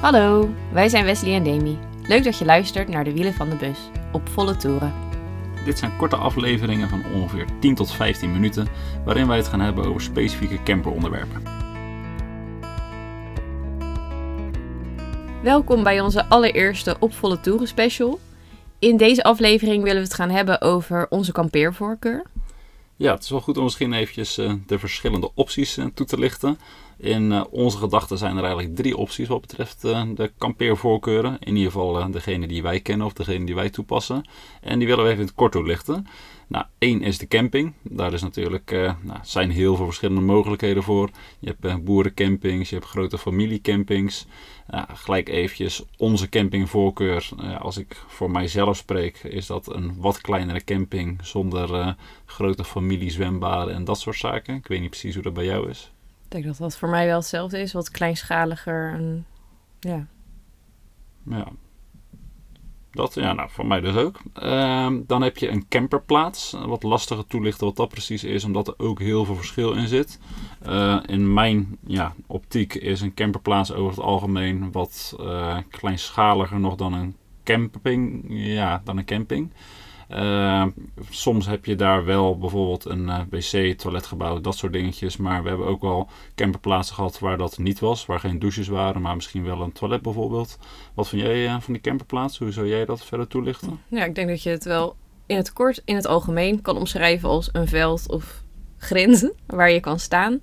Hallo, wij zijn Wesley en Demi. Leuk dat je luistert naar de wielen van de bus op volle toeren. Dit zijn korte afleveringen van ongeveer 10 tot 15 minuten, waarin wij het gaan hebben over specifieke camperonderwerpen. Welkom bij onze allereerste Op Volle Toeren special. In deze aflevering willen we het gaan hebben over onze kampeervoorkeur. Ja, het is wel goed om misschien eventjes eh, de verschillende opties eh, toe te lichten. In eh, onze gedachten zijn er eigenlijk drie opties wat betreft de kampeervoorkeuren. In ieder geval degene die wij kennen of degene die wij toepassen. En die willen we even in het kort toelichten. Nou, één is de camping. Daar is natuurlijk, nou, zijn heel veel verschillende mogelijkheden voor. Je hebt boerencampings, je hebt grote familiecampings. gelijk eventjes onze campingvoorkeur. als ik voor mijzelf spreek, is dat een wat kleinere camping zonder grote familiezwembaden en dat soort zaken. Ik weet niet precies hoe dat bij jou is. Ik denk dat dat voor mij wel hetzelfde is, wat kleinschaliger en ja. Ja. Dat, ja, nou, voor mij dus ook. Ehm, dan heb je een camperplaats. Wat lastiger toelichten wat dat precies is, omdat er ook heel veel verschil in zit. Uh, in mijn ja, optiek is een camperplaats over het algemeen wat uh, kleinschaliger nog dan een camping. Ja, dan een camping. Uh, soms heb je daar wel bijvoorbeeld een uh, wc, toiletgebouw, dat soort dingetjes. Maar we hebben ook wel camperplaatsen gehad waar dat niet was. Waar geen douches waren, maar misschien wel een toilet bijvoorbeeld. Wat vind jij uh, van die camperplaats? Hoe zou jij dat verder toelichten? Ja, ik denk dat je het wel in het kort, in het algemeen kan omschrijven als een veld of grenzen waar je kan staan.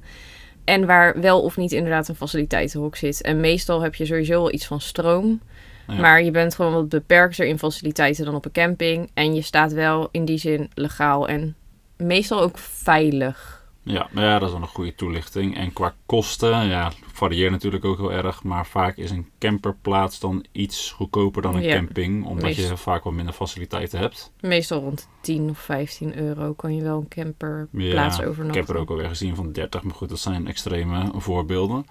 En waar wel of niet inderdaad een faciliteitenhok zit. En meestal heb je sowieso wel iets van stroom. Maar je bent gewoon wat beperkter in faciliteiten dan op een camping. En je staat wel in die zin legaal en meestal ook veilig. Ja, ja, dat is dan een goede toelichting. En qua kosten, ja, varieert natuurlijk ook heel erg. Maar vaak is een camperplaats dan iets goedkoper dan een camping. Omdat je vaak wat minder faciliteiten hebt. Meestal rond 10 of 15 euro kan je wel een camperplaats ja, overnachten. Ik heb er ook alweer gezien van 30. Maar goed, dat zijn extreme voorbeelden.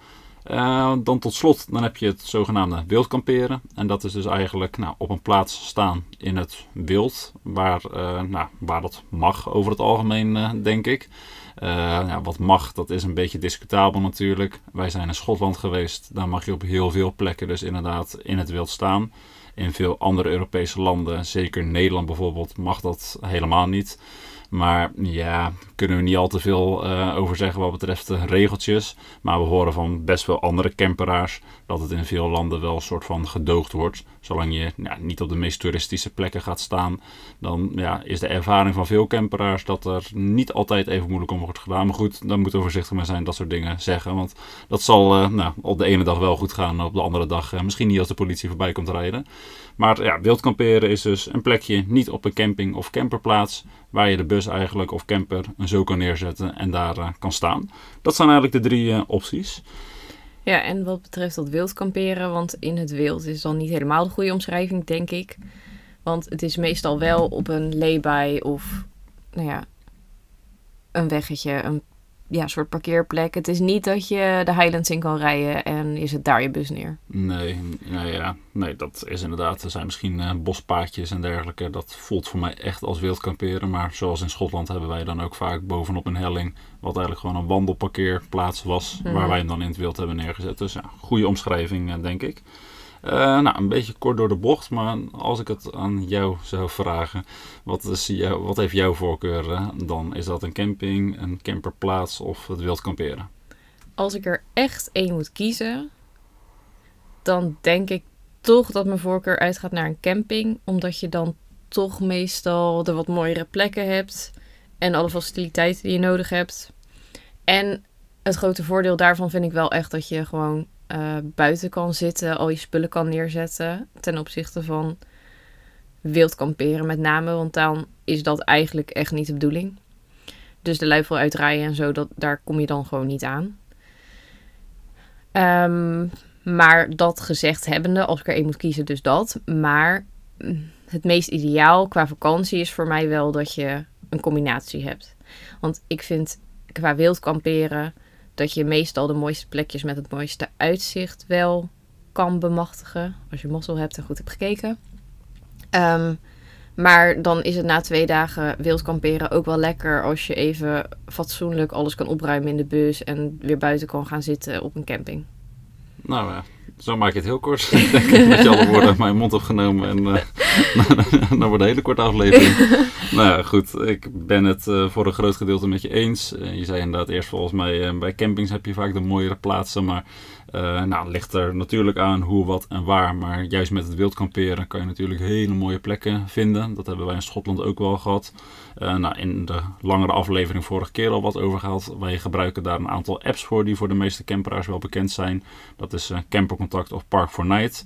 Uh, dan tot slot, dan heb je het zogenaamde wildkamperen. En dat is dus eigenlijk nou, op een plaats staan in het wild, waar, uh, nou, waar dat mag over het algemeen, uh, denk ik. Ja, wat mag, dat is een beetje discutabel natuurlijk. Wij zijn in Schotland geweest, daar mag je op heel veel plekken dus inderdaad in het wild staan. In veel andere Europese landen, zeker Nederland bijvoorbeeld, mag dat helemaal niet. Maar ja, kunnen we niet al te veel uh, over zeggen wat betreft de regeltjes. Maar we horen van best wel andere camperaars dat het in veel landen wel een soort van gedoogd wordt. Zolang je niet op de meest toeristische plekken gaat staan, dan ja, is de ervaring van veel camperaars dat er niet altijd even moeilijk om wordt gedaan. Maar goed, dan moeten we voorzichtig mee zijn dat soort dingen zeggen. Want dat zal uh, nou, op de ene dag wel goed gaan, op de andere dag uh, misschien niet als de politie voorbij komt rijden. Maar ja, wild kamperen is dus een plekje niet op een camping of camperplaats waar je de bus eigenlijk of camper zo kan neerzetten en daar uh, kan staan. Dat zijn eigenlijk de drie uh, opties. Ja, en wat betreft dat wild kamperen, want in het wild is dan niet helemaal de goede omschrijving, denk ik. Want het is meestal wel op een lay of, nou ja, een weggetje, een ja, soort parkeerplek. Het is niet dat je de Highlands in kan rijden en is het daar je bus neer. Nee, nou ja, nee, dat is inderdaad. Er zijn misschien uh, bospaadjes en dergelijke. Dat voelt voor mij echt als wild kamperen. Maar zoals in Schotland hebben wij dan ook vaak bovenop een helling. Wat eigenlijk gewoon een wandelparkeerplaats was. Waar mhm. wij hem dan in het wild hebben neergezet. Dus ja, goede omschrijving, uh, denk ik. Uh, nou, een beetje kort door de bocht, maar als ik het aan jou zou vragen, wat, is jou, wat heeft jouw voorkeur dan? Is dat een camping, een camperplaats of het wild kamperen? Als ik er echt één moet kiezen, dan denk ik toch dat mijn voorkeur uitgaat naar een camping, omdat je dan toch meestal de wat mooiere plekken hebt en alle faciliteiten die je nodig hebt. En het grote voordeel daarvan vind ik wel echt dat je gewoon uh, buiten kan zitten, al je spullen kan neerzetten. Ten opzichte van wild kamperen met name, want dan is dat eigenlijk echt niet de bedoeling. Dus de luifel uitrijden en zo, dat, daar kom je dan gewoon niet aan. Um, maar dat gezegd hebbende, als ik er één moet kiezen, dus dat. Maar mm, het meest ideaal qua vakantie is voor mij wel dat je een combinatie hebt. Want ik vind qua wild kamperen dat je meestal de mooiste plekjes met het mooiste uitzicht wel kan bemachtigen. Als je mazzel hebt en goed hebt gekeken. Um, maar dan is het na twee dagen wild kamperen ook wel lekker als je even fatsoenlijk alles kan opruimen in de bus en weer buiten kan gaan zitten op een camping. Nou ja, zo maak je het heel kort. Ik denk dat je alle woorden uit mijn mond hebt genomen. En uh, dan wordt een hele korte aflevering. nou ja, goed. Ik ben het uh, voor een groot gedeelte met je eens. Uh, je zei inderdaad eerst volgens mij, bij campings heb je vaak de mooiere plaatsen. Maar uh, nou, ligt er natuurlijk aan hoe, wat en waar. Maar juist met het wildkamperen kan je natuurlijk hele mooie plekken vinden. Dat hebben wij in Schotland ook wel gehad. Uh, nou, in de langere aflevering vorige keer al wat over gehad. Wij gebruiken daar een aantal apps voor die voor de meeste camperaars wel bekend zijn. Dat is uh, Campercontact of Park 4 Night.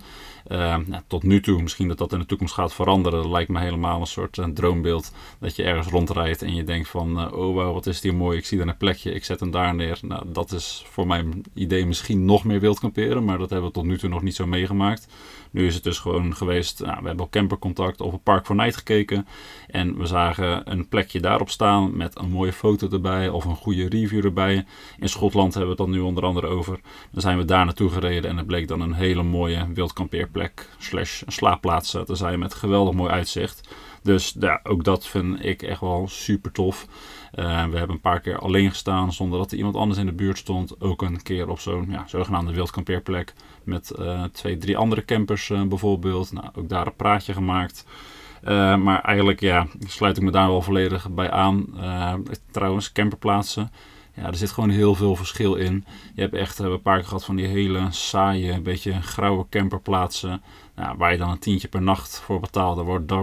Uh, nou, tot nu toe, misschien dat dat in de toekomst gaat veranderen. Dat lijkt me helemaal een soort droombeeld. Dat je ergens rondrijdt en je denkt van, oh wow, wat is hier mooi. Ik zie daar een plekje, ik zet hem daar neer. Nou, dat is voor mijn idee misschien nog meer wild kamperen. Maar dat hebben we tot nu toe nog niet zo meegemaakt. Nu is het dus gewoon geweest, nou, we hebben op campercontact of een Park for Night gekeken. En we zagen een plekje daarop staan met een mooie foto erbij of een goede review erbij. In Schotland hebben we het dan nu onder andere over. Dan zijn we daar naartoe gereden en het bleek dan een hele mooie wildkampeerplek slash slaapplaats te zijn met geweldig mooi uitzicht. Dus ook dat vind ik echt wel super tof. Uh, we hebben een paar keer alleen gestaan zonder dat er iemand anders in de buurt stond. Ook een keer op zo'n ja, zogenaamde wildkampeerplek met uh, twee, drie andere campers uh, bijvoorbeeld. Nou, ook daar een praatje gemaakt. maar eigenlijk ja, sluit ik me daar wel volledig bij aan. trouwens, camperplaatsen. Ja, er zit gewoon heel veel verschil in. Je hebt echt een paar keer gehad van die hele saaie, beetje grauwe camperplaatsen. Nou, waar je dan een tientje per nacht voor betaalde,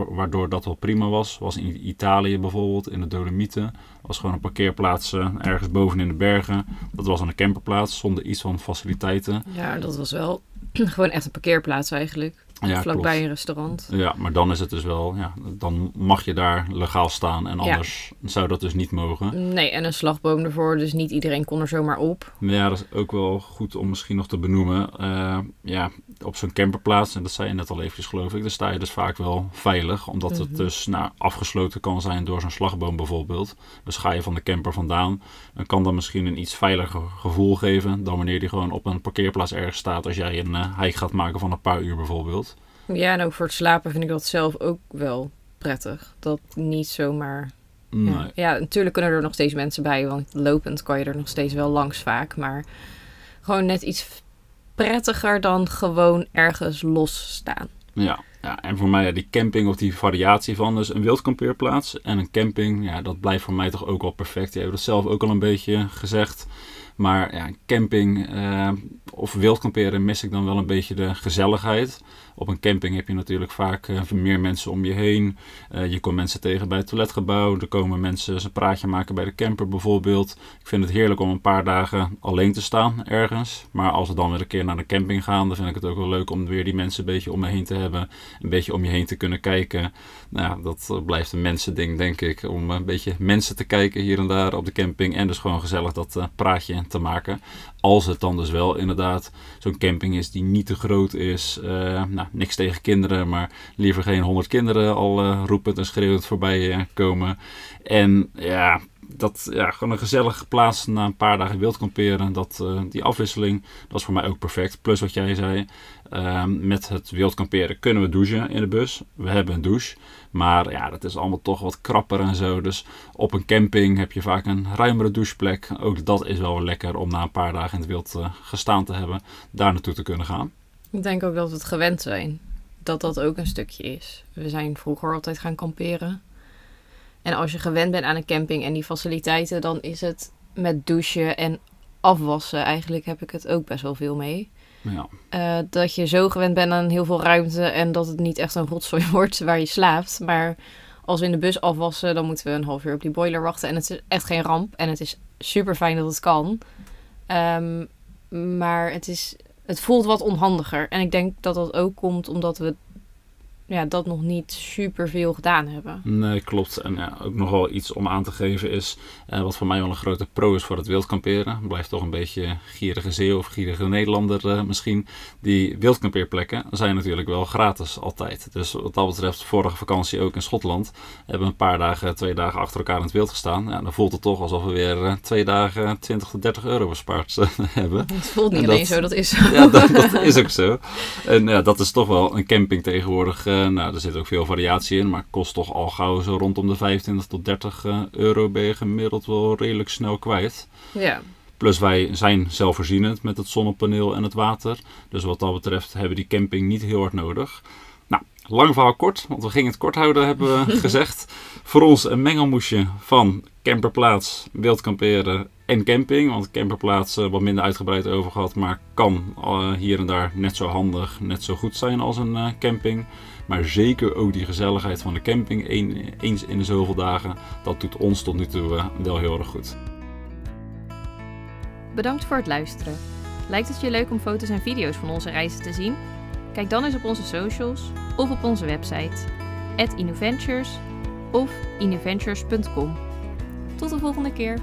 waardoor dat wel prima was. Was in Italië bijvoorbeeld, in de Dolomieten. Was gewoon een parkeerplaats ergens boven in de bergen. Dat was een camperplaats zonder iets van faciliteiten. Ja, dat was wel gewoon echt een parkeerplaats eigenlijk. Ja, vlakbij klopt. een restaurant. Ja, maar dan is het dus wel, ja, dan mag je daar legaal staan en anders ja. zou dat dus niet mogen. Nee, en een slagboom ervoor, dus niet iedereen kon er zomaar op. Ja, dat is ook wel goed om misschien nog te benoemen. Uh, ja, op zo'n camperplaats, en dat zei je net al eventjes geloof ik, daar sta je dus vaak wel veilig. Omdat mm -hmm. het dus nou, afgesloten kan zijn door zo'n slagboom bijvoorbeeld. Dus ga je van de camper vandaan, dan kan dat misschien een iets veiliger gevoel geven dan wanneer die gewoon op een parkeerplaats ergens staat als jij een uh, hike gaat maken van een paar uur bijvoorbeeld. Ja, en ook voor het slapen vind ik dat zelf ook wel prettig. Dat niet zomaar. Nee. Ja. ja, natuurlijk kunnen er nog steeds mensen bij, want lopend kan je er nog steeds wel langs vaak. Maar gewoon net iets prettiger dan gewoon ergens los staan. Ja, ja, en voor mij die camping of die variatie van dus een wildkampeerplaats en een camping, ja, dat blijft voor mij toch ook wel perfect. Je hebt het zelf ook al een beetje gezegd. Maar ja, camping uh, of wildkamperen mis ik dan wel een beetje de gezelligheid. Op een camping heb je natuurlijk vaak uh, meer mensen om je heen. Uh, je komt mensen tegen bij het toiletgebouw. Er komen mensen een praatje maken bij de camper bijvoorbeeld. Ik vind het heerlijk om een paar dagen alleen te staan ergens. Maar als we dan weer een keer naar de camping gaan, dan vind ik het ook wel leuk om weer die mensen een beetje om me heen te hebben. Een beetje om je heen te kunnen kijken. Nou, dat blijft een mensending, denk ik. Om een beetje mensen te kijken hier en daar op de camping. En dus gewoon gezellig dat praatje te maken. Als het dan dus wel inderdaad zo'n camping is die niet te groot is. Uh, nou, niks tegen kinderen, maar liever geen honderd kinderen al uh, roepend en schreeuwend voorbij uh, komen. En ja, dat ja, gewoon een gezellige plaats na een paar dagen wild kamperen. Dat, die afwisseling, dat is voor mij ook perfect. Plus wat jij zei, uh, met het wild kamperen kunnen we douchen in de bus. We hebben een douche. Maar ja, dat is allemaal toch wat krapper en zo. Dus op een camping heb je vaak een ruimere doucheplek. Ook dat is wel lekker om na een paar dagen in het wild uh, gestaan te hebben. Daar naartoe te kunnen gaan. Ik denk ook dat we het gewend zijn. Dat dat ook een stukje is. We zijn vroeger altijd gaan kamperen. En als je gewend bent aan een camping en die faciliteiten, dan is het met douchen en afwassen. Eigenlijk heb ik het ook best wel veel mee. Uh, dat je zo gewend bent aan heel veel ruimte en dat het niet echt een rotzooi wordt waar je slaapt. Maar als we in de bus afwassen, dan moeten we een half uur op die boiler wachten. En het is echt geen ramp. En het is super fijn dat het kan. Um, maar het, is, het voelt wat onhandiger. En ik denk dat dat ook komt omdat we ja, dat nog niet super veel gedaan hebben. Nee, klopt. En ja, ook nog wel iets om aan te geven is, uh, wat voor mij wel een grote pro is voor het wildkamperen. Blijft toch een beetje gierige zeeuw of gierige Nederlander uh, misschien. Die wildkampeerplekken zijn natuurlijk wel gratis altijd. Dus wat dat betreft, vorige vakantie ook in Schotland, hebben we een paar dagen, twee dagen achter elkaar in het wild gestaan. Ja, dan voelt het toch alsof we weer uh, twee dagen 20 tot 30 euro bespaard hebben. Het voelt niet en alleen dat, zo, dat is zo. Ja, dat, dat, is ook zo. En ja, dat is toch wel een camping tegenwoordig nou, er zit ook veel variatie in, maar kost toch al gauw zo rondom de 25 tot 30 uh, euro ben je gemiddeld wel redelijk snel kwijt. Ja. Plus wij zijn zelfvoorzienend met het zonnepaneel en het water. Dus wat dat betreft hebben we die camping niet heel hard nodig. Nou, lang verhaal kort, want we gingen het kort houden, hebben we gezegd. Voor ons een mengelmoesje van camperplaats, wildkamperen en camping. Want camperplaats wat minder uitgebreid over gehad, maar kan uh, hier en daar net zo handig, net zo goed zijn als een uh, camping. Maar zeker ook die gezelligheid van de camping, een, eens in de zoveel dagen, dat doet ons tot nu toe wel heel erg goed. Bedankt voor het luisteren. Lijkt het je leuk om foto's en video's van onze reizen te zien? Kijk dan eens op onze socials of op onze website @innoventures of innoventures.com. Tot de volgende keer.